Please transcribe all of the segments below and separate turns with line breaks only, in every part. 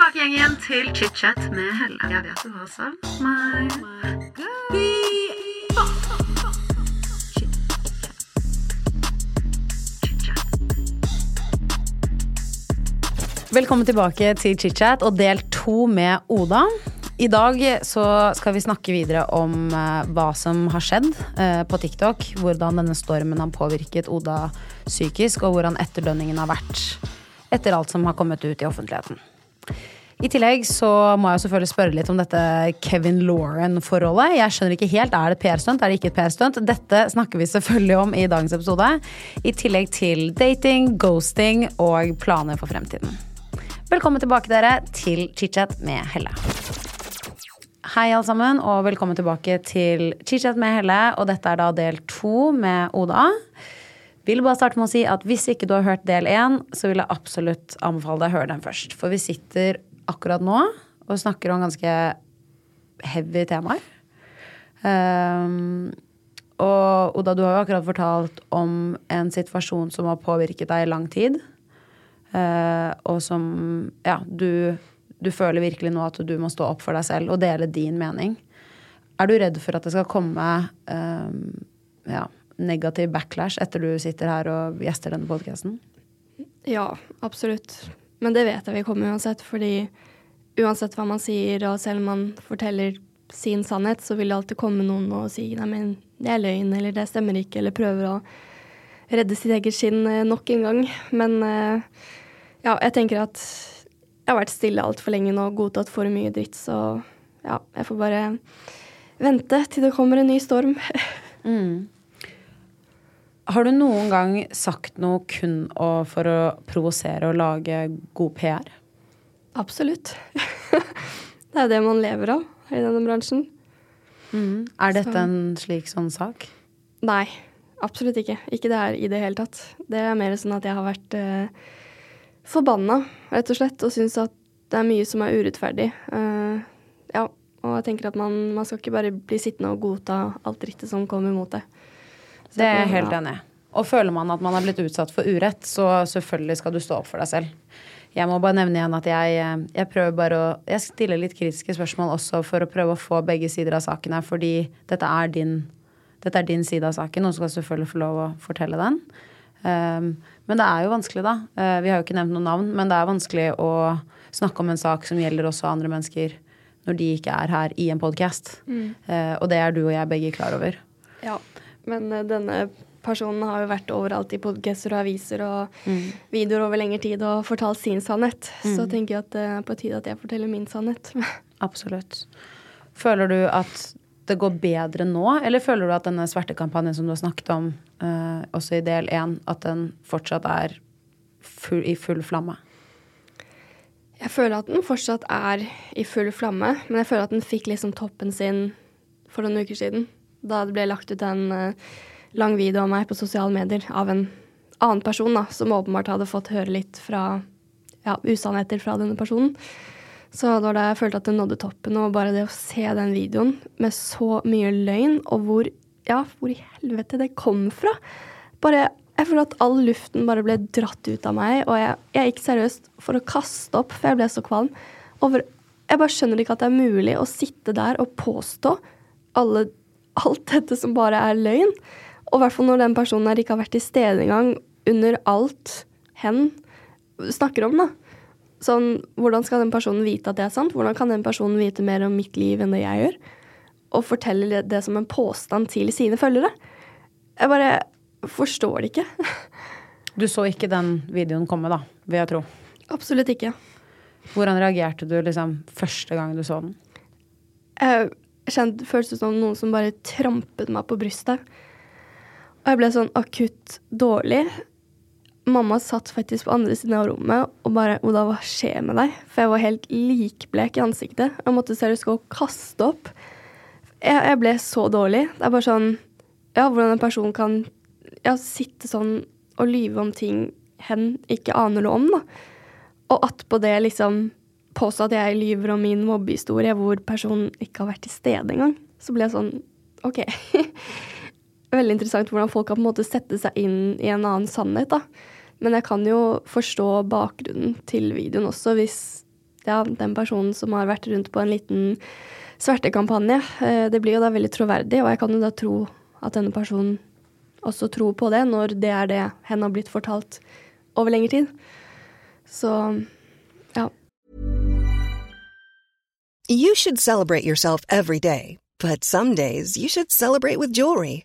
tilbake igjen, igjen til chit-chat med Helle. Jeg vet du har savn meg.
Velkommen tilbake til chit-chat og del to med Oda. I dag så skal vi snakke videre om eh, hva som har skjedd eh, på TikTok. Hvordan denne stormen har påvirket Oda psykisk, og hvordan etterdønningen har vært etter alt som har kommet ut i offentligheten. I tillegg så må jeg selvfølgelig spørre litt om dette Kevin Lauren-forholdet. Jeg skjønner ikke helt, Er det et PR-stunt? Er det ikke et PR-stunt? Dette snakker vi selvfølgelig om i dagens episode. I tillegg til dating, ghosting og planer for fremtiden. Velkommen tilbake dere til chit-chat med Helle. Hei alle sammen, og velkommen tilbake til chit-chat med Helle. Og dette er da del to med Oda. Vil bare starte med å si at hvis ikke du har hørt del én, så vil jeg absolutt anbefale deg å høre den først. For vi sitter akkurat nå og snakker om ganske heavy temaer. Um, og Oda, du har jo akkurat fortalt om en situasjon som har påvirket deg i lang tid. Uh, og som Ja, du, du føler virkelig nå at du må stå opp for deg selv og dele din mening. Er du redd for at det skal komme um, ja, negativ backlash etter du sitter her og gjester denne podkasten?
Ja, absolutt. Men det vet jeg vi kommer uansett, fordi uansett hva man sier, og selv om man forteller sin sannhet, så vil det alltid komme noen og si nei, men det er løgn, eller det stemmer ikke, eller prøver å redde sitt eget skinn eh, nok en gang. Men eh, ja, jeg tenker at jeg har vært stille altfor lenge nå og godtatt for mye dritt, så ja, jeg får bare vente til det kommer en ny storm.
Mm. Har du noen gang sagt noe kun å, for å provosere og lage god PR?
Absolutt. det er det man lever av i denne bransjen.
Mm. Er dette
Så-
en slik sånn sak?
Nei, absolutt ikke. Ikke det her i det hele tatt. Det er mer sånn at jeg har vært eh, forbanna, rett og slett, og syns at det er mye som er urettferdig. Uh, ja, og jeg tenker at man, man skal ikke bare bli sittende og godta alt drittet som kommer mot deg. Så
Det er jeg helt enig i. Og føler man at man er blitt utsatt for urett, så selvfølgelig skal du stå opp for deg selv. Jeg må bare nevne igjen at jeg, eh, jeg prøver bare å Jeg stiller litt kritiske spørsmål også for å prøve å få begge sider av saken her, fordi dette er din, dette er din side av saken, og du skal selvfølgelig få lov å fortelle den. Um, men det er jo vanskelig, da. Uh, vi har jo ikke nevnt noen navn, men det er vanskelig å snakke om en sak som gjelder også andre mennesker, når de ikke er her i en podkast. Uh, og det er du og jeg begge klar over.
Ja, men denne personen har jo vært overalt i podcaster og aviser og videoer over lengre tid og fortalt sin sannhet. Så tenker jeg at det er på tide at jeg forteller min sannhet.
Absolutt. Føler du at det går bedre nå, eller føler du at denne svertekampanjen som du har snakket om, eh, også i del én, at den fortsatt er full, i full flamme?
Jeg føler at den fortsatt er i full flamme, men jeg føler at den fikk liksom toppen sin for noen uker siden. Da det ble lagt ut en eh, lang video av meg på sosiale medier av en annen person da, som åpenbart hadde fått høre litt fra ja, usannheter fra denne personen. Så det var da jeg følte at det nådde toppen, og bare det å se den videoen med så mye løgn, og hvor, ja, hvor i helvete det kom fra. Bare, jeg føler at all luften bare ble dratt ut av meg, og jeg, jeg gikk seriøst for å kaste opp, for jeg ble så kvalm. Over, jeg bare skjønner ikke at det er mulig å sitte der og påstå alle, alt dette som bare er løgn. Og i hvert fall når den personen her ikke har vært til stede engang under alt hen snakker om, da. Sånn, hvordan skal den personen vite at det er sant? Hvordan kan den personen vite mer om mitt liv enn det jeg gjør? Og fortelle det, som en påstand til sine følgere? Jeg bare forstår det ikke.
Du så ikke den videoen komme, da, vil jeg tro.
Absolutt ikke.
Hvordan reagerte du liksom første gang du så den?
Jeg kjente, føltes som noen som bare trampet meg på brystet. Og jeg ble sånn akutt dårlig. Mamma satt faktisk på andre siden av rommet og bare 'Oda, hva skjer med deg?' For jeg var helt likblek i ansiktet. Jeg måtte seriøst gå og kaste opp. Jeg, jeg ble så dårlig. Det er bare sånn Ja, hvordan en person kan ja, sitte sånn og lyve om ting hen ikke aner noe om, da. Og attpå det liksom påstå at jeg lyver om min mobbehistorie hvor personen ikke har vært til stede engang. Så ble jeg sånn OK. Veldig interessant hvordan folk kan på en måte sette seg inn i en annen sannhet, da. Men jeg kan jo forstå bakgrunnen til videoen også, hvis ja, den personen som har vært rundt på en liten svertekampanje. Eh, det blir jo da veldig troverdig, og jeg kan jo da tro at denne personen også tror på det, når det er det henne har blitt fortalt over lengre tid. Så ja.
You should celebrate yourself every day, but some days you should celebrate with jewelry.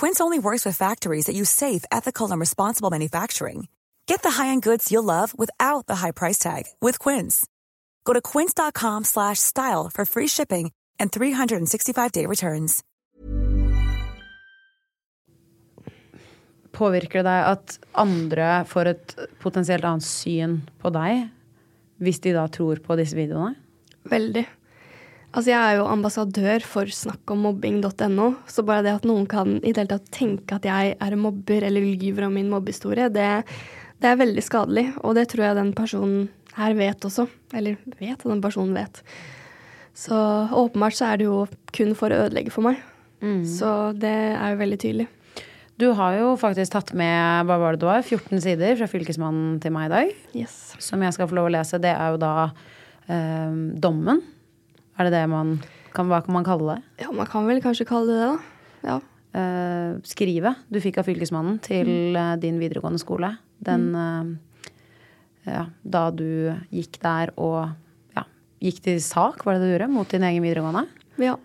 Quince only works with factories that use safe, ethical, and responsible manufacturing. Get the high-end goods you'll love without the high price tag with Quince. Go to quince.com slash style for free shipping and 365-day returns.
Påvirker det deg at andre får et potensielt annet syn på deg, hvis de da tror på disse videoene?
Veldig. Altså, jeg er jo ambassadør for snakkommobbing.no, så bare det at noen kan i det hele tatt tenke at jeg er en mobber eller lyver om min mobbehistorie, det, det er veldig skadelig. Og det tror jeg den personen her vet også. Eller vet at den personen vet. Så åpenbart så er det jo kun for å ødelegge for meg. Så det er jo veldig tydelig.
Du har jo faktisk tatt med hva var det du var, 14 sider fra Fylkesmannen til meg i dag.
Yes.
Som jeg skal få lov å lese. Det er jo da eh, dommen. Er det det man kan, Hva kan man kalle det?
Ja, man kan vel kanskje kalle det det, da. Ja.
Uh, skrivet du fikk av Fylkesmannen til uh, din videregående skole. Den uh, ja, Da du gikk der og ja, gikk til sak, var det det du gjorde, mot din egen videregående.
Ja.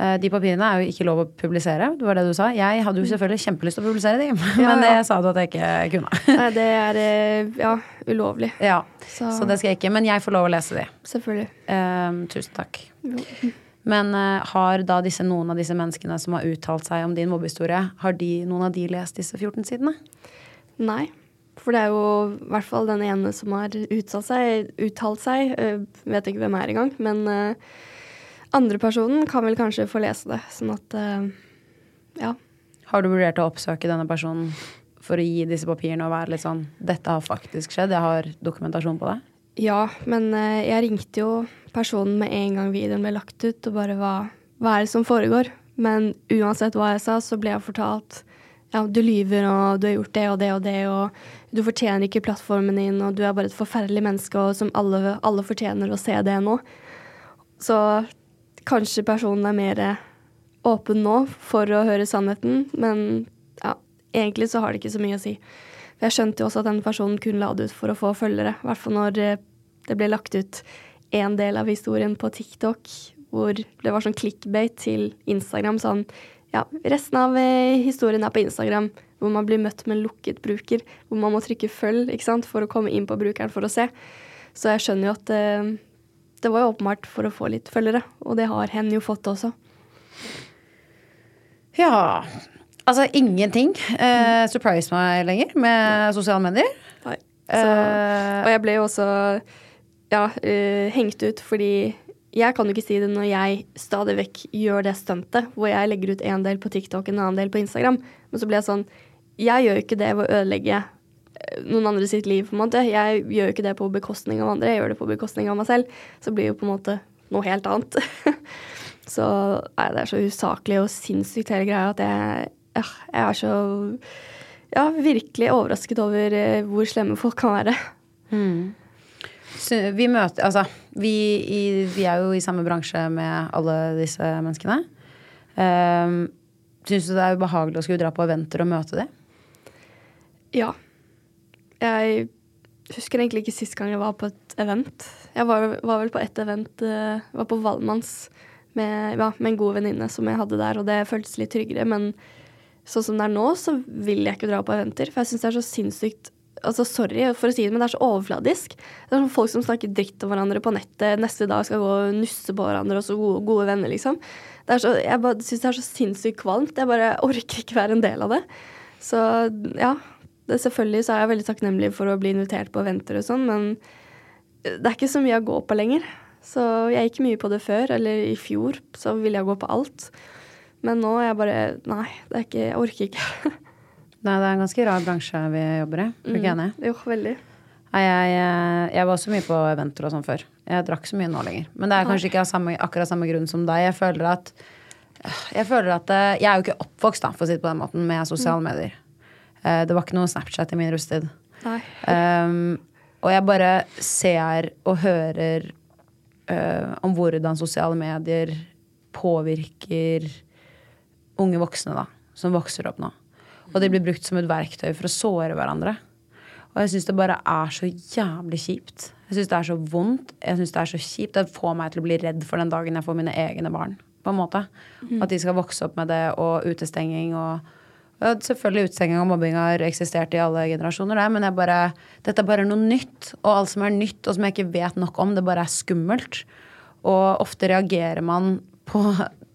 Eh, De papirene er jo ikke lov å publisere. Det var det du sa. Jeg hadde jo selvfølgelig kjempelyst til å publisere de, men det
ja.
sa du at jeg ikke kunne.
Nei, det er eh, ja, ulovlig.
Ja,
Så-
Så det skal jeg ikke. Men jeg får lov å lese de.
Selvfølgelig.
Eh, tusen takk. Men eh, har da disse, noen av disse menneskene som har uttalt seg om din mobbehistorie, har de, noen av de lest disse 14 sidene?
Nei. For det er jo i hvert fall den ene som har uttalt seg. Uttalt seg. vet ikke hvem er engang. Men øh, andre personen kan vel kanskje få lese det. Sånn at øh, ja.
Har du vurdert å oppsøke denne personen for å gi disse papirene og være litt sånn Dette har faktisk skjedd, jeg har dokumentasjon på det?
Ja, men øh, jeg ringte jo personen med en gang videoen ble lagt ut, og bare hva, hva er det som foregår? Men uansett hva jeg sa, så ble jeg fortalt ja, du lyver, og du har gjort det og det og det, og du fortjener ikke plattformen din, og du er bare et forferdelig menneske, og som alle, alle fortjener å se det nå. Så kanskje personen er mer åpen nå for å høre sannheten, men ja, egentlig så har det ikke så mye å si. For jeg skjønte jo også at den personen kun la det ut for å få følgere, i hvert fall når eh, det ble lagt ut en del av historien på TikTok, hvor det var sånn clickbait til Instagram, sånn ja, resten av eh, historien er på Instagram, hvor man blir møtt med lukket bruker, hvor man må trykke følg ikke sant, for å komme inn på brukeren for å se. Så jeg skjønner jo at eh, det var jo åpenbart for å få litt følgere, og det har hen jo fått også.
Ja Altså, ingenting uh, surprise meg lenger med sosiale medier.
Nei. Så,
Eh,
og jeg ble jo også ja, eh, hengt ut fordi jeg kan jo ikke si det når jeg stadig vekk gjør det stuntet, hvor jeg legger ut en del på TikTok, en annen del på Instagram. Men så blir jeg sånn Jeg gjør jo ikke det ved å ødelegge eh, noen andre sitt liv, på en måte. Jeg gjør jo ikke det på bekostning av andre, jeg gjør det på bekostning av meg selv. Så blir det jo på en måte noe helt annet. så nei, det er så usaklig og sinnssykt hele greia at jeg, ja, jeg er så ja, virkelig overrasket over eh, hvor slemme folk kan være.
Mm. vi møter Altså, vi, i, vi er jo i samme bransje med alle disse menneskene. Um, Syns du det er ubehagelig å skulle dra på eventer og møte dem?
Ja. Jeg husker egentlig ikke sist gang jeg var på et event. Jeg var, var vel på et event, uh, var på Valmanns med, ja, med en god venninne som jeg hadde der, og det føltes litt tryggere. Men sånn som det er nå, så vil jeg ikke dra på eventer, for jeg syns det er så sinnssykt Altså, sorry for å si det, men det er så overfladisk. Det er sånn folk som snakker dritt om hverandre på nettet, neste dag skal gå og nusse på hverandre, og så gode, gode venner, liksom. Så, jeg syns det er så sinnssykt kvalmt. Jeg bare orker ikke være en del av det. Så ja. Det, selvfølgelig så er jeg veldig takknemlig for å bli invitert på eventer og sånn, men det er ikke så mye å gå på lenger. Så jeg gikk mye på det før, eller i fjor, så ville jeg gå på alt. Men nå er jeg bare Nei, det er ikke, jeg orker ikke.
Nei, det er en ganske rar bransje vi jobber i. Er du ikke enig?
Jo, veldig.
Nei, jeg, eh, jeg var også mye på eventer og sånn før. Jeg drakk så mye nå lenger. Men det er kanskje ikke samme, akkurat samme grunn som deg. Jeg føler at jeg føler at eh, Jeg er jo ikke oppvokst, da, for å si det på den måten, med sosiale medier. Eh, Det var ikke noe Snapchat i min rusttid. Um, og jeg bare ser og hører uh, om hvordan sosiale medier påvirker unge voksne, da, som vokser opp nå. Og de blir brukt som et verktøy for å såre hverandre. Og jeg syns det bare er så jævlig kjipt. Jeg syns det er så vondt. Jeg synes Det er så kjipt. Det får meg til å bli redd for den dagen jeg får mine egne barn. på en måte. At de skal vokse opp med det, og utestenging og Selvfølgelig utestenging og mobbing har eksistert i alle generasjoner, det, men bare, dette er bare noe nytt. Og alt som er nytt, og som jeg ikke vet nok om, det bare er skummelt. Og ofte reagerer man på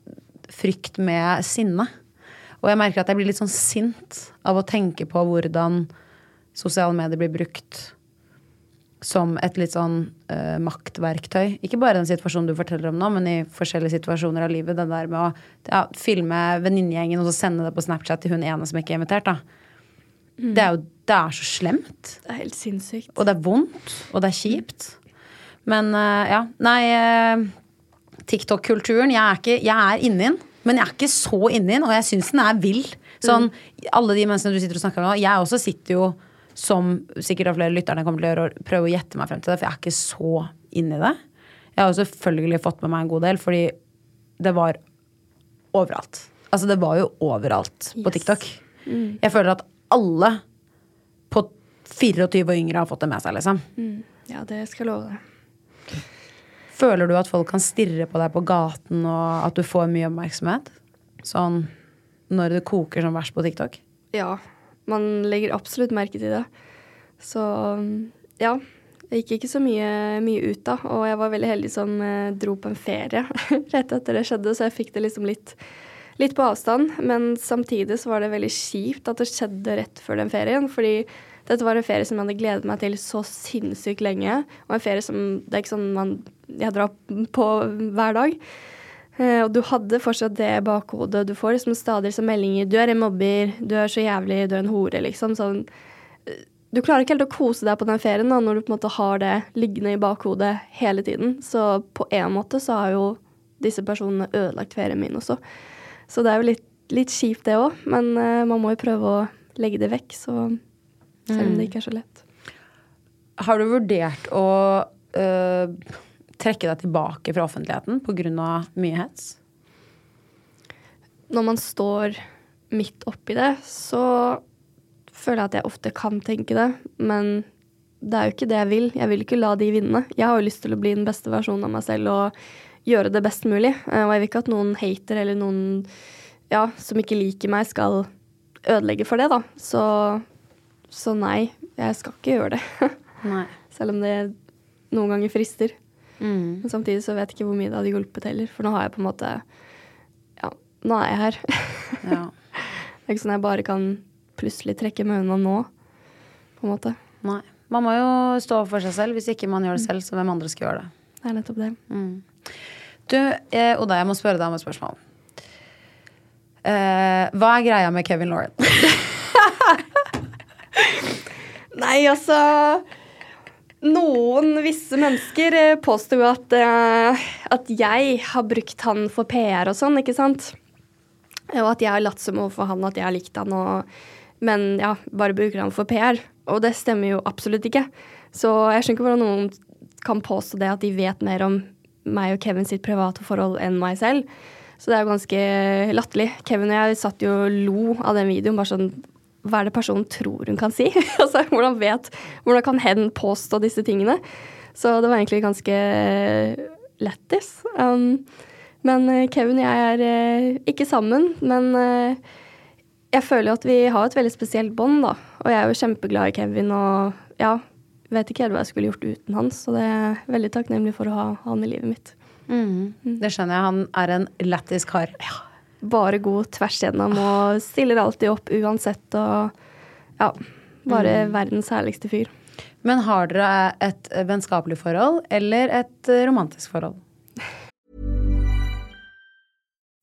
frykt med sinne. Og jeg merker at jeg blir litt sånn sint av å tenke på hvordan sosiale medier blir brukt som et litt sånn uh, maktverktøy. Ikke bare den situasjonen du forteller om nå, men i forskjellige situasjoner av livet. Det der med å ja, filme venninnegjengen og så sende det på Snapchat til hun ene som ikke er invitert. da. Det er jo det er så slemt.
Det er helt sinnssykt.
Og det er vondt, og det er kjipt. Men uh, ja, nei uh, TikTok-kulturen, jeg er, ikke, jeg er inni den. Men jeg er ikke så inni den, og jeg syns den er vill. Sånn, Alle de menneskene du sitter og snakker med nå, jeg også sitter jo som sikkert av flere lytterne kommer til å gjøre, prøve å gjette meg frem til det, for jeg er ikke så inni det. Jeg har jo selvfølgelig fått med meg en god del, fordi det var overalt. Altså, det var jo overalt på
Yes.
TikTok. Jeg føler at alle på 24 og yngre har fått det med seg, liksom.
Ja, det skal jeg love deg.
Føler du at folk kan stirre på deg på gaten, og at du får mye oppmerksomhet? Sånn når det koker som verst på TikTok?
Ja, man legger absolutt merke til det. Så ja. Jeg gikk ikke så mye, mye ut da, og jeg var veldig heldig som eh, dro på en ferie rett etter det skjedde, så jeg fikk det liksom litt, litt på avstand. Men samtidig så var det veldig kjipt at det skjedde rett før den ferien, fordi dette var en ferie som jeg hadde gledet meg til så sinnssykt lenge, og en ferie som det er ikke sånn man, jeg drar på hver dag. Eh, og du hadde fortsatt det i bakhodet. Du får liksom stadig disse meldinger 'Du er en mobber. Du er så jævlig. Du er en hore', liksom. Sånn eh, Du klarer ikke helt å kose deg på den ferien da, når du på en måte har det liggende i bakhodet hele tiden. Så på en måte så har jo disse personene ødelagt ferien min også. Så det er jo litt, litt kjipt, det òg. Men uh, man må jo prøve å legge det vekk, så selv om det ikke er så lett.
Har du vurdert å øh, trekke deg tilbake fra offentligheten pga. mye hets?
når man står midt oppi det, så føler jeg at jeg ofte kan tenke det. Men det er jo ikke det jeg vil. Jeg vil ikke la de vinne. Jeg har jo lyst til å bli den beste versjonen av meg selv og gjøre det best mulig. Eh, Og jeg vil ikke at noen hater eller noen ja, som ikke liker meg, skal ødelegge for det, da. Så, så nei, jeg skal ikke gjøre det. Selv om det noen ganger frister.
Mm.
Men samtidig så vet jeg ikke hvor mye det hadde hjulpet heller. For nå har jeg på en måte Ja, nå er jeg her.
Ja.
Det er ikke sånn jeg bare kan plutselig trekke meg unna nå, på en måte.
Nei. Man må jo stå for seg selv. Hvis ikke man gjør det selv, så hvem andre skal gjøre det?
Det er nettopp det.
Du, eh, Oda, jeg må spørre deg om et spørsmål. Eh, hva er greia med Kevin Lauren?
Nei, altså Noen visse mennesker eh, påsto at, eh, at jeg har brukt han for PR og sånn, ikke sant? Og at jeg har latt som overfor han at jeg har likt han, og, men ja, bare bruker han for PR. Og det stemmer jo absolutt ikke. Så jeg skjønner ikke hvordan noen kan påstå det at de vet mer om meg og Kevin sitt private forhold enn meg selv. Så det er jo ganske latterlig. Kevin og jeg satt jo og lo av den videoen. bare sånn hva er det personen tror hun kan si? altså, hvordan vet, hvordan kan hen påstå disse tingene? Så det var egentlig ganske lættis. Um, Men eh, Kevin og jeg er eh, ikke sammen, men eh, jeg føler at vi har et veldig spesielt bånd, da. Og jeg er jo kjempeglad i Kevin og ja, vet ikke helt hva jeg skulle gjort uten hans, så det er veldig takknemlig for å ha han i livet mitt.
Det skjønner jeg. Han er en lættis kar.
Bare god tvers gjennom og stiller alltid opp uansett og ja, bare verdens herligste fyr.
Men har dere et vennskapelig forhold eller et eh, romantisk forhold?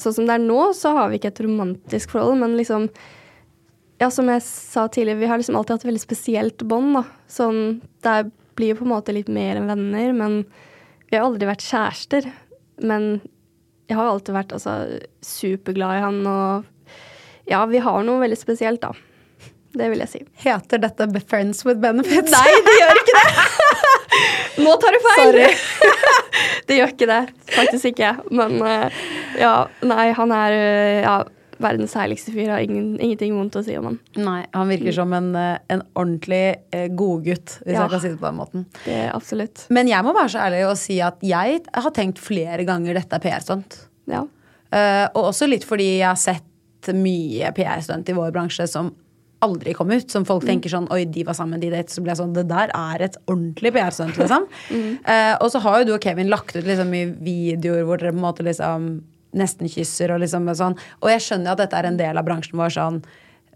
sånn som det er nå, så har vi ikke et romantisk forhold, men liksom Ja, som jeg sa tidligere, vi har liksom alltid hatt et veldig spesielt bånd, da. Sånn Det blir jo på en måte litt mer enn venner, men vi har aldri vært kjærester. Men jeg har alltid vært altså superglad i han, og ja, vi har noe veldig spesielt, da. Det vil jeg si.
Heter dette Friends with Benefits?
Nei, det gjør ikke det! Nå tar du feil!
Sorry.
det gjør ikke det. Faktisk ikke. Men eh, ja, nei, han er eh, ja, verdens herligste fyr. Har ingen, ingenting vondt å si om han.
Nei, han virker som en, eh, en ordentlig eh, godgutt, hvis
Ja.
jeg kan si det på den måten.
Det er absolutt.
Men jeg må være så ærlig og si at jeg har tenkt flere ganger dette er PR-stunt.
Ja.
Uh, og også litt fordi jeg har sett mye PR-stunt i vår bransje som aldri kom ut. Som folk tenker sånn Oi, de var sammen, de datet. Så blir jeg sånn Det der er et ordentlig PR-stunt, liksom. Eh, og så har jo du og Kevin lagt ut liksom i videoer hvor dere på en måte liksom nesten kysser og liksom sånn. Og jeg skjønner at dette er en del av bransjen vår sånn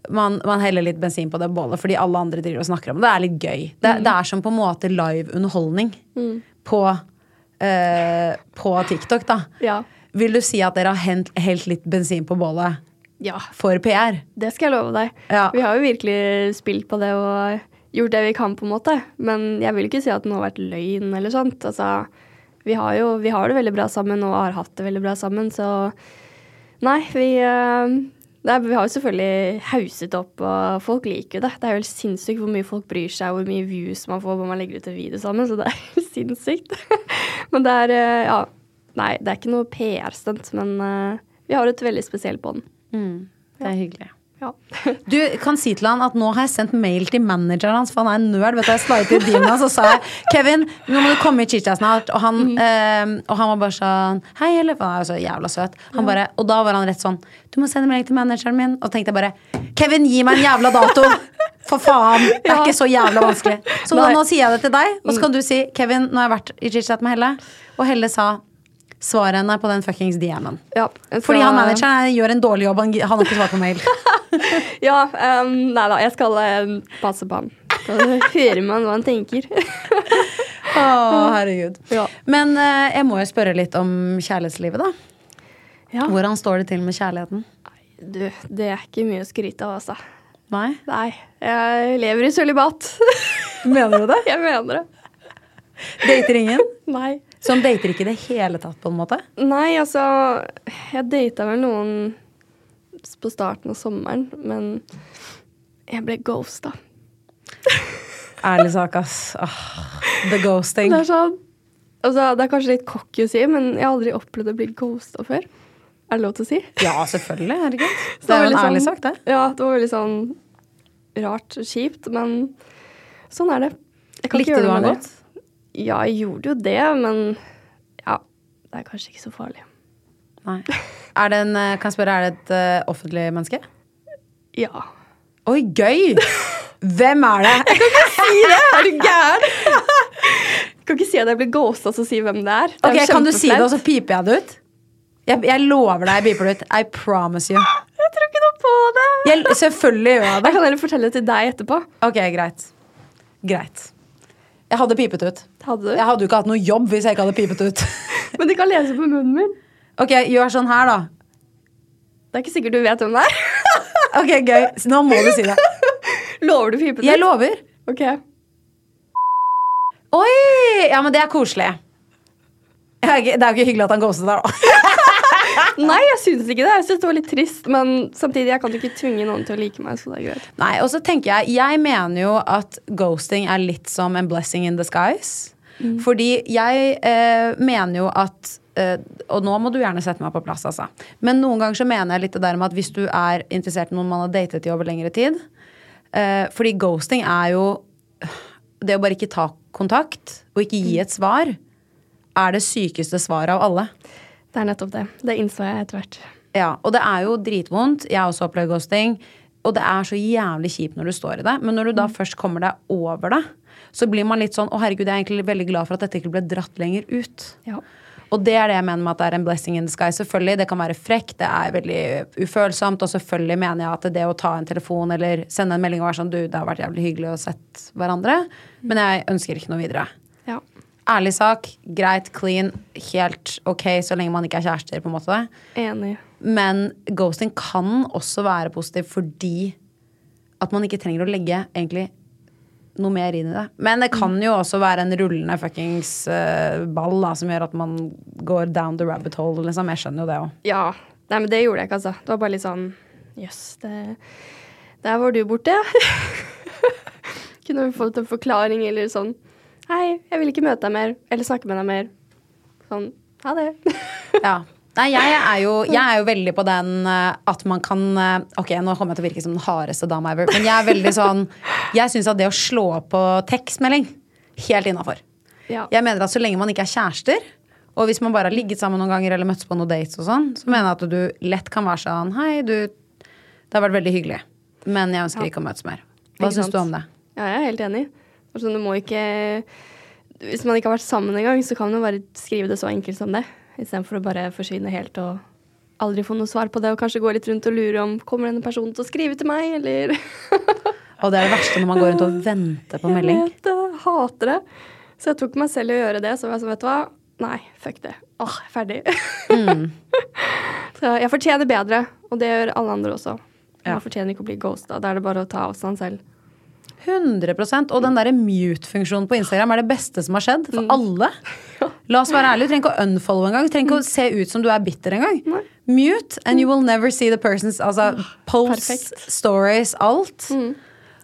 man, man heller litt bensin på det bålet fordi alle andre driver og snakker om det. Det er litt gøy. Det, det er som på en måte live underholdning på, eh, på TikTok, da.
Ja.
Vil du si at dere har hent, helt litt bensin på bålet
ja.
for PR?
Det skal jeg love deg.
Ja.
Vi har jo virkelig spilt på det og gjort det vi kan, på en måte. Men jeg vil ikke si at det har vært løgn eller sånt. Altså, vi har jo vi har det veldig bra sammen og har hatt det veldig bra sammen, så Nei, vi eh, det er, Vi har jo selvfølgelig hauset opp, og folk liker jo det. Det er jo helt sinnssykt hvor mye folk bryr seg, hvor mye views man får når man legger ut en video sammen, så det er helt sinnssykt. men det er eh, Ja. Nei, det er ikke noe PR-stunt, men eh, vi har et veldig spesielt bånd.
Det er hyggelig.
Ja.
Du kan si til han at nå har jeg sendt mail til manageren hans, for han er en nerd. Vet du, jeg sla til Dina, og sa jeg, Kevin, nå må du komme i Chicha snart. Og han, eh, og han var bare sånn Hei, eller Han er jo så jævla søt. Han bare, og da var han rett sånn Du må sende mail til manageren min. Og tenkte jeg bare Kevin, gi meg en jævla dato! For faen! Det er
Ja.
ikke så jævla vanskelig. Så da, nå sier jeg det til deg, og så kan du si Kevin, nå har jeg vært i Chit-chat med Helle. Og Helle sa Svar henne på den fuckings DM-en.
Ja,
Fordi
så-
han manageren gjør en dårlig jobb. Han, har ikke svart på mail.
Ja, um, nei da, jeg skal um, passe på. Da hører man hva han tenker.
Å, herregud.
Ja.
Men uh, jeg må jo spørre litt om kjærlighetslivet, da.
Ja.
Hvordan står det til med kjærligheten?
Du, det er ikke mye å skryte av, altså.
Nei?
Nei. Jeg lever i sølibat.
Mener du det?
Jeg mener det.
Dater ingen?
Nei.
Så han dater ikke i det hele tatt, på en måte?
Nei, altså Jeg data vel noen på starten av sommeren, men jeg ble ghosta.
Ærlig sak, ass. Åh, the ghosting.
Det er sånn altså, Det er kanskje litt cocky å si, men jeg har aldri opplevd å bli ghosta før. Er det lov til å si?
Ja, selvfølgelig. Herregud.
Så
Det er jo en ærlig
sånn-
sak, det.
Ja, det var veldig sånn rart og kjipt, men sånn er det. Jeg kan
Likte du han godt?
Det. Ja, jeg gjorde jo det, men ja, det er kanskje ikke så farlig.
Nei. Er det en, eh, kan jeg spørre, er det et eh, offentlig menneske?
Ja.
Oi, gøy! Hvem er det? Jeg kan ikke si det!
Er du gæren? Jeg kan ikke si at jeg blir ghosta, så si hvem det er. Det er
Ok, Kan du si det, og så piper jeg det ut? Jeg, jeg lover deg, jeg piper det ut. I promise you.
Jeg tror ikke noe på det.
Jeg, selvfølgelig gjør jeg
Jeg kan heller fortelle det til deg etterpå.
Ok, greit. Greit. Jeg hadde pipet ut.
Hadde du?
Jeg hadde jo ikke hatt noe jobb hvis jeg ikke hadde pipet ut.
Men de kan lese på munnen min.
Ok, gjør sånn her, da.
Det er ikke sikkert du vet hvem det er.
Ok, gøy. Så Nå må du si det.
Lover du pipet
Jeg
ut?
lover.
Ok.
Oi! Ja, men det er koselig. Det er jo ikke hyggelig at han ghostet deg, da.
Nei, jeg syns ikke det. Jeg synes det var litt trist, men samtidig jeg kan jo ikke tvinge noen til å like meg. så det er greit.
Nei, og så tenker jeg Jeg mener jo at ghosting er litt som en blessing in disguise. Fordi jeg eh, mener jo at eh, Og nå må du gjerne sette meg på plass, altså. Men noen ganger så mener jeg litt det der med at hvis du er interessert i noen man har datet i over lengre tid eh, Fordi ghosting er jo Det å bare ikke ta kontakt og ikke gi et svar, er det sykeste svaret av alle.
Det er nettopp det. Det innså jeg etter hvert.
Ja, og det er jo dritvondt. Jeg har også opplevd ghosting. Og det er så jævlig kjipt når du står i det. Men når du da først kommer deg over det, så blir man litt sånn Å, herregud, jeg er egentlig veldig glad for at dette ikke ble dratt lenger ut.
Ja.
Og det er det jeg mener med at det er en blessing in the sky. Selvfølgelig, det kan være frekt, det er veldig ufølsomt, og selvfølgelig mener jeg at det å ta en telefon eller sende en melding og være sånn Du, det har vært jævlig hyggelig å sett hverandre, men jeg ønsker ikke noe videre.
ja.
Ærlig sak, greit, clean, helt ok så lenge man ikke er kjærester, på en måte.
Enig.
Men ghosting kan også være positiv fordi at man ikke trenger å legge egentlig noe mer inn i det. Men det kan jo også være en rullende fuckings uh, ball da, som gjør at man går down the rabbit hole. Liksom. Jeg skjønner jo det òg.
Ja. Nei, men det gjorde jeg ikke, altså. Det var bare litt sånn Jøss, det Der var du borte, ja. Kunne vi fått en forklaring eller sånn Hei, jeg vil ikke møte deg mer. Eller snakke med deg mer. Sånn. Ha det.
Ja. Nei, jeg er, jo, jeg er jo veldig på den eh, at man kan eh, Ok, nå kommer jeg til å virke som den hardeste dama ever, men jeg er veldig sånn Jeg syns at det å slå på tekstmelding, helt innafor.
Ja.
Jeg mener at så lenge man ikke er kjærester, og hvis man bare har ligget sammen noen ganger eller møttes på noen dates og sånn, så mener jeg at du lett kan være sånn Hei, du, det har vært veldig hyggelig, men jeg ønsker
Ja.
ikke å møtes mer. Hva syns du om det?
Ja, jeg er helt enig. Altså, du må ikke Hvis man ikke har vært sammen engang, så kan man jo bare skrive det så enkelt som det. Istedenfor å bare forsvinne helt og aldri få noe svar på det, og kanskje gå litt rundt og lure om kommer denne personen til å skrive til meg, eller
Og det er det verste når man går rundt og venter på melding.
Jeg vet det. Hater det. Så jeg tok meg selv i å gjøre det. Så jeg sånn, vet du hva. Nei, fuck det. Åh, jeg er ferdig.
Mm.
så jeg fortjener bedre, og det gjør alle andre også.
Ja.
Fortjener ikke å bli ghosta. Da er det bare å ta avstand selv.
100% Og den der mute-funksjonen på Instagram er det beste som har skjedd for alle. La oss være ærlige, Du trenger ikke å unfollow engang. Du trenger ikke å se ut som du er bitter engang. Mute, and you will never see the person's altså, posts,
perfekt.
stories, alt.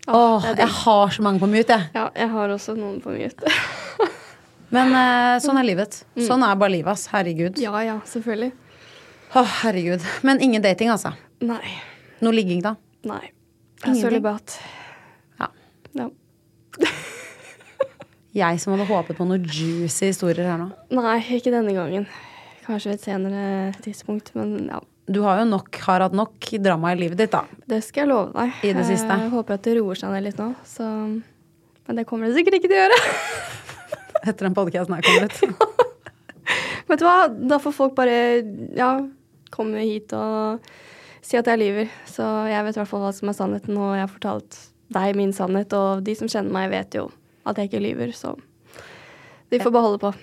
Åh, jeg har så mange på mute, jeg.
Ja, jeg har også noen på mute.
Men eh, sånn er livet. Sånn er bare livet, ass. Herregud.
ja, ja, selvfølgelig.
Åh, herregud. Men ingen dating, altså.
Nei.
Noe ligging, da.
Nei. Jeg er sølibat.
Ja. Jeg som hadde håpet på noen juicy historier her nå.
Nei, ikke denne gangen. Kanskje ved et senere tidspunkt, men ja.
Du har jo nok, har hatt nok drama i livet ditt, da.
Det skal jeg love deg.
I det siste.
Jeg håper at det roer seg ned litt nå, så Men det kommer det sikkert ikke til å gjøre.
Etter den podkasten her kommer ut.
Vet du hva, da får folk bare ja, komme hit og si at jeg lyver. Så jeg vet i hvert fall hva som er sannheten, og jeg har fortalt deg min sannhet, og de som kjenner meg, vet jo at jeg ikke lyver, så de får beholde på.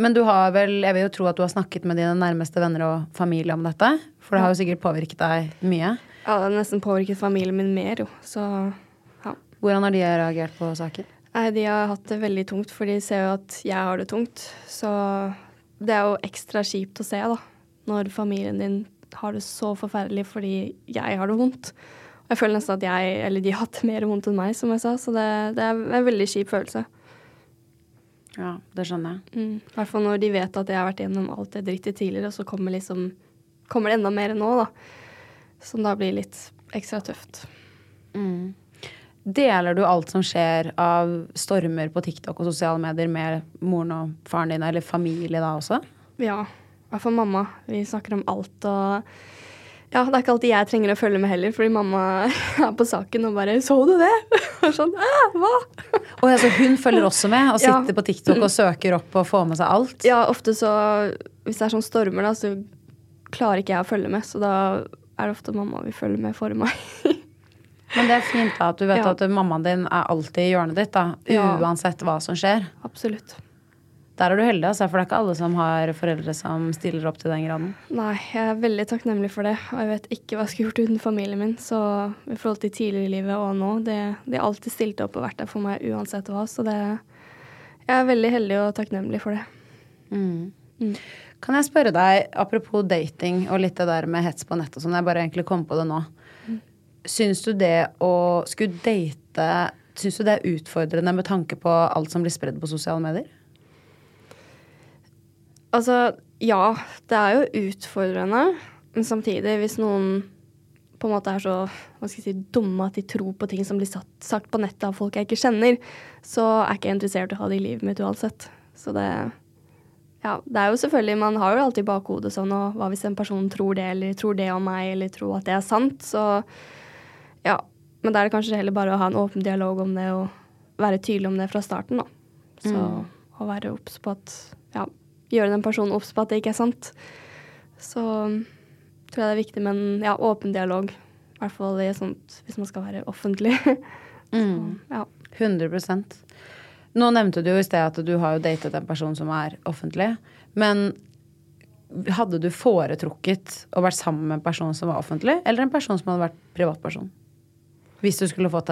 Men du har vel, jeg vil jo tro at du har snakket med dine nærmeste venner og familie om dette? For det har jo sikkert påvirket deg mye?
Ja, det har nesten påvirket familien min mer, jo. Så ja.
Hvordan har de reagert på saken?
Nei, de har hatt det veldig tungt, for de ser jo at jeg har det tungt. Så det er jo ekstra kjipt å se, da. Når familien din har det så forferdelig fordi jeg har det vondt. Jeg føler nesten at jeg, eller de har hatt mer vondt enn meg, som jeg sa. Så det, det er en veldig kjip følelse.
Ja, det skjønner jeg.
Mm. Hvert fall når de vet at jeg har vært gjennom alt det drittet tidligere, og så kommer, liksom, kommer det enda mer nå, da. Som da blir litt ekstra tøft.
Mm. Deler du alt som skjer av stormer på TikTok og sosiale medier med moren og faren din, eller familie da også?
Ja. I hvert fall mamma. Vi snakker om alt og ja, det er ikke alltid jeg trenger å følge med heller, fordi mamma er på saken og bare 'Så du det?' Og sånn, hva?
Og altså, hun følger også med og sitter ja. på TikTok og søker opp og får med seg alt?
Ja, ofte så Hvis det er sånn stormer, da, så klarer ikke jeg å følge med. Så da er det ofte mamma vil følge med for meg.
Men det er fint da, at du vet ja. at mammaen din er alltid i hjørnet ditt, da, uansett hva som skjer.
Absolutt.
Der er du heldig, altså, for det er ikke alle som har foreldre som stiller opp til den graden.
Nei, jeg er veldig takknemlig for det, og jeg vet ikke hva jeg skulle gjort uten familien min. Så i forhold til tidligere i livet og nå, det, de har alltid stilt opp og vært der for meg uansett hva. Så det, jeg er veldig heldig og takknemlig for det.
Mm. Mm. Kan jeg spørre deg, apropos dating og litt det der med hets på nett og sånn, jeg bare egentlig kom på det nå. Mm. Syns du det å skulle date Syns du det er utfordrende med tanke på alt som blir spredd på sosiale medier?
Altså, ja, det er jo utfordrende. Men samtidig, hvis noen på en måte er så hva skal jeg si, dumme at de tror på ting som blir satt, sagt på nettet av folk jeg ikke kjenner, så er jeg ikke interessert i å ha det i livet mitt uansett. Så det Ja, det er jo selvfølgelig Man har jo alltid bakhodet sånn og hva hvis en person tror det, eller tror det om meg, eller tror at det er sant, så ja. Men da er det kanskje heller bare å ha en åpen dialog om det og være tydelig om det fra starten, da. Så mm. å være obs på at ja, gjøre den personen obs på at det ikke er sant. Så tror jeg det er viktig med en ja, åpen dialog. I hvert fall i sånt, hvis man skal være offentlig.
mm. ja. 100% Nå nevnte du jo i sted at du har jo datet en person som er offentlig. Men hadde du foretrukket å vært sammen med en person som var offentlig, eller en person som hadde vært privatperson? Hvis du skulle fått.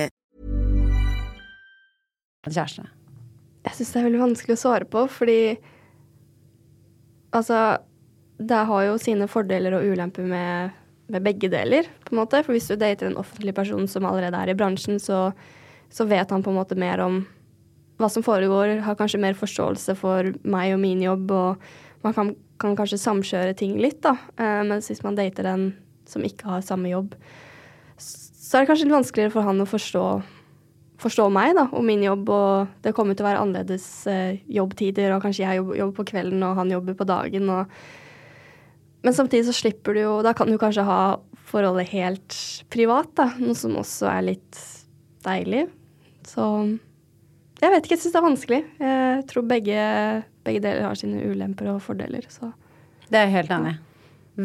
Kjæreste?
Jeg syns det er veldig vanskelig å svare på, fordi altså Det har jo sine fordeler og ulemper med med begge deler, på en måte. For hvis du dater en offentlig person som allerede er i bransjen, så, så vet han på en måte mer om hva som foregår, har kanskje mer forståelse for meg og min jobb, og man kan, kan kanskje samkjøre ting litt, da. Eh, mens hvis man dater en som ikke har samme jobb, så er det kanskje litt vanskeligere for han å forstå, forstå meg da, og min jobb. Og det kommer til å være annerledes eh, jobbtider, og kanskje jeg jobber, jobber, på kvelden og han jobber på dagen. Og... Men samtidig så slipper du jo Da kan du kanskje ha forholdet helt privat, da, noe som også er litt deilig. Så jeg vet ikke, jeg syns det er vanskelig. Jeg tror begge, begge, deler har sine ulemper og fordeler. Så.
Det er jeg helt enig i.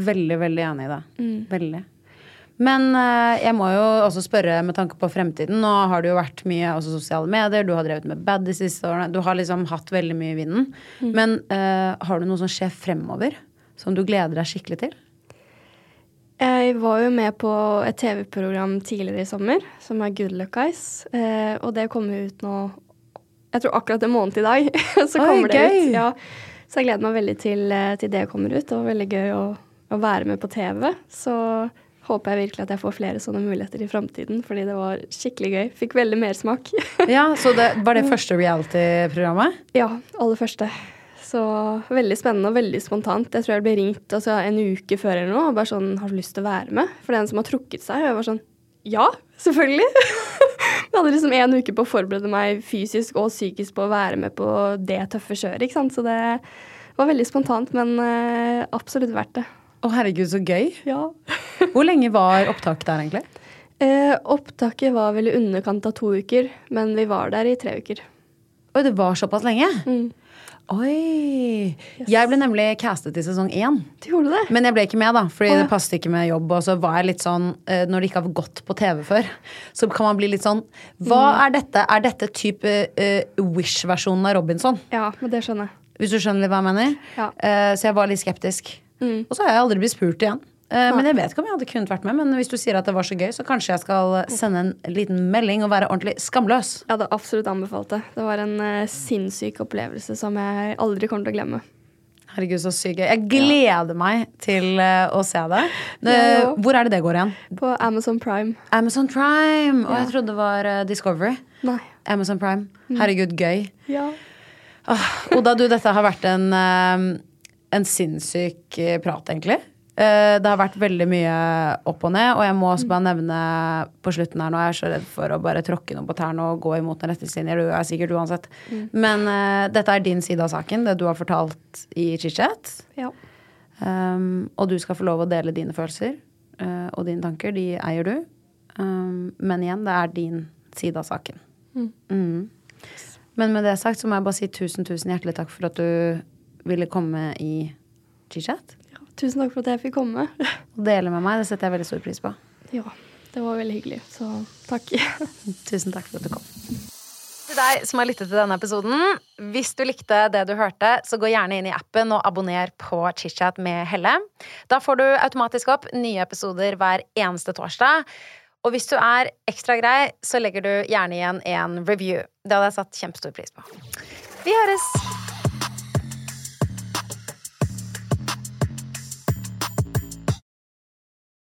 Veldig, veldig enig i det. Mm. Veldig. Men uh, jeg må jo også spørre med tanke på fremtiden. Nå har det jo vært mye også sosiale medier, du har drevet med bad de siste årene. Du har liksom hatt veldig mye i vinden. Mm. Men uh, har du noe som skjer fremover, som du gleder deg skikkelig til?
Jeg var jo med på et TV-program tidligere i sommer, som er Good Luck Guys. Uh, og det kommer ut nå jeg tror akkurat en måned i dag, så Oi, kommer det gøy. ut. Ja. Så jeg gleder meg veldig til, eh, til, det kommer ut. Det var veldig gøy å, å, være med på TV. Så håper jeg virkelig at jeg får flere sånne muligheter i framtiden, fordi det var skikkelig gøy. Fikk veldig mersmak.
ja, Så det, var det første reality-programmet?
Ja, aller første. Så veldig spennende og veldig spontant. Jeg tror jeg ble ringt altså, en uke før eller noe og bare sånn Har du lyst til å være med? For den som har trukket seg. Og jeg var sånn Ja, selvfølgelig. Jeg hadde liksom en uke på å forberede meg fysisk og psykisk på å være med på det tøffe kjøret. ikke sant? Så det var veldig spontant, men uh, absolutt verdt det.
Å herregud, så gøy.
Ja.
Hvor lenge var opptaket der, egentlig?
Eh, opptaket var vel i underkant av to uker, men vi var der i tre uker.
Oi, det var såpass lenge?
Mm.
Oi! Yes. Jeg ble nemlig castet i sesong én.
Du gjorde det?
Men jeg ble ikke med, da, fordi oh, ja. det passet ikke med jobb. Og så var jeg litt sånn, eh, når det ikke har gått på TV før, så kan man bli litt sånn Hva mm. er dette? Er dette type uh, Wish-versjonen av Robinson?
Ja, men det skjønner jeg.
Hvis du skjønner hva jeg mener?
Ja.
Uh, så jeg var litt skeptisk.
Mm.
Og så har jeg aldri blitt spurt igjen. Uh, men jeg vet ikke om jeg hadde kunnet vært med. Men hvis du sier at det var så gøy, så kanskje jeg skal sende en liten melding og være ordentlig skamløs.
Jeg hadde absolutt anbefalt det. Det var en uh, sinnssyk opplevelse som jeg aldri kommer til å glemme.
Herregud, så sykt gøy. Jeg gleder ja. meg til uh, å se det. det hvor er det det går igjen?
På Amazon Prime.
Amazon Prime! Og ja. jeg trodde det var Discovery.
Nei.
Amazon Prime. Mm. Herregud, gøy.
Ja.
Oh, Oda, du, dette har vært en, en sinnssyk prat, egentlig. Eh, det har vært veldig mye opp og ned, og jeg må også bare nevne på slutten her nå Jeg er så redd for å bare tråkke noe på tærne og gå imot noen retningslinjer. Du er sikkert uansett. Mm. Men uh, dette er din side av saken, det du har fortalt i chit-chat.
Ja.
Um, og du skal få lov å dele dine følelser uh, og dine tanker. De eier du. Um, men igjen, det er din side av saken.
Mm.
Mm. Men med det sagt så må jeg bare si tusen, tusen hjertelig takk for at du ville komme i chit-chat.
Tusen takk for at jeg fikk komme.
Å dele med meg. Det setter jeg veldig stor pris på.
Ja, det var veldig hyggelig. Så takk.
Tusen takk for at du kom. Til deg som har lyttet til denne episoden, hvis du likte det du hørte, så gå gjerne inn i appen og abonner på ChitChat med Helle. Da får du automatisk opp nye episoder hver eneste torsdag. Og hvis du er ekstra grei, så legger du gjerne igjen en review. Det hadde jeg satt kjempestor pris på. Vi høres!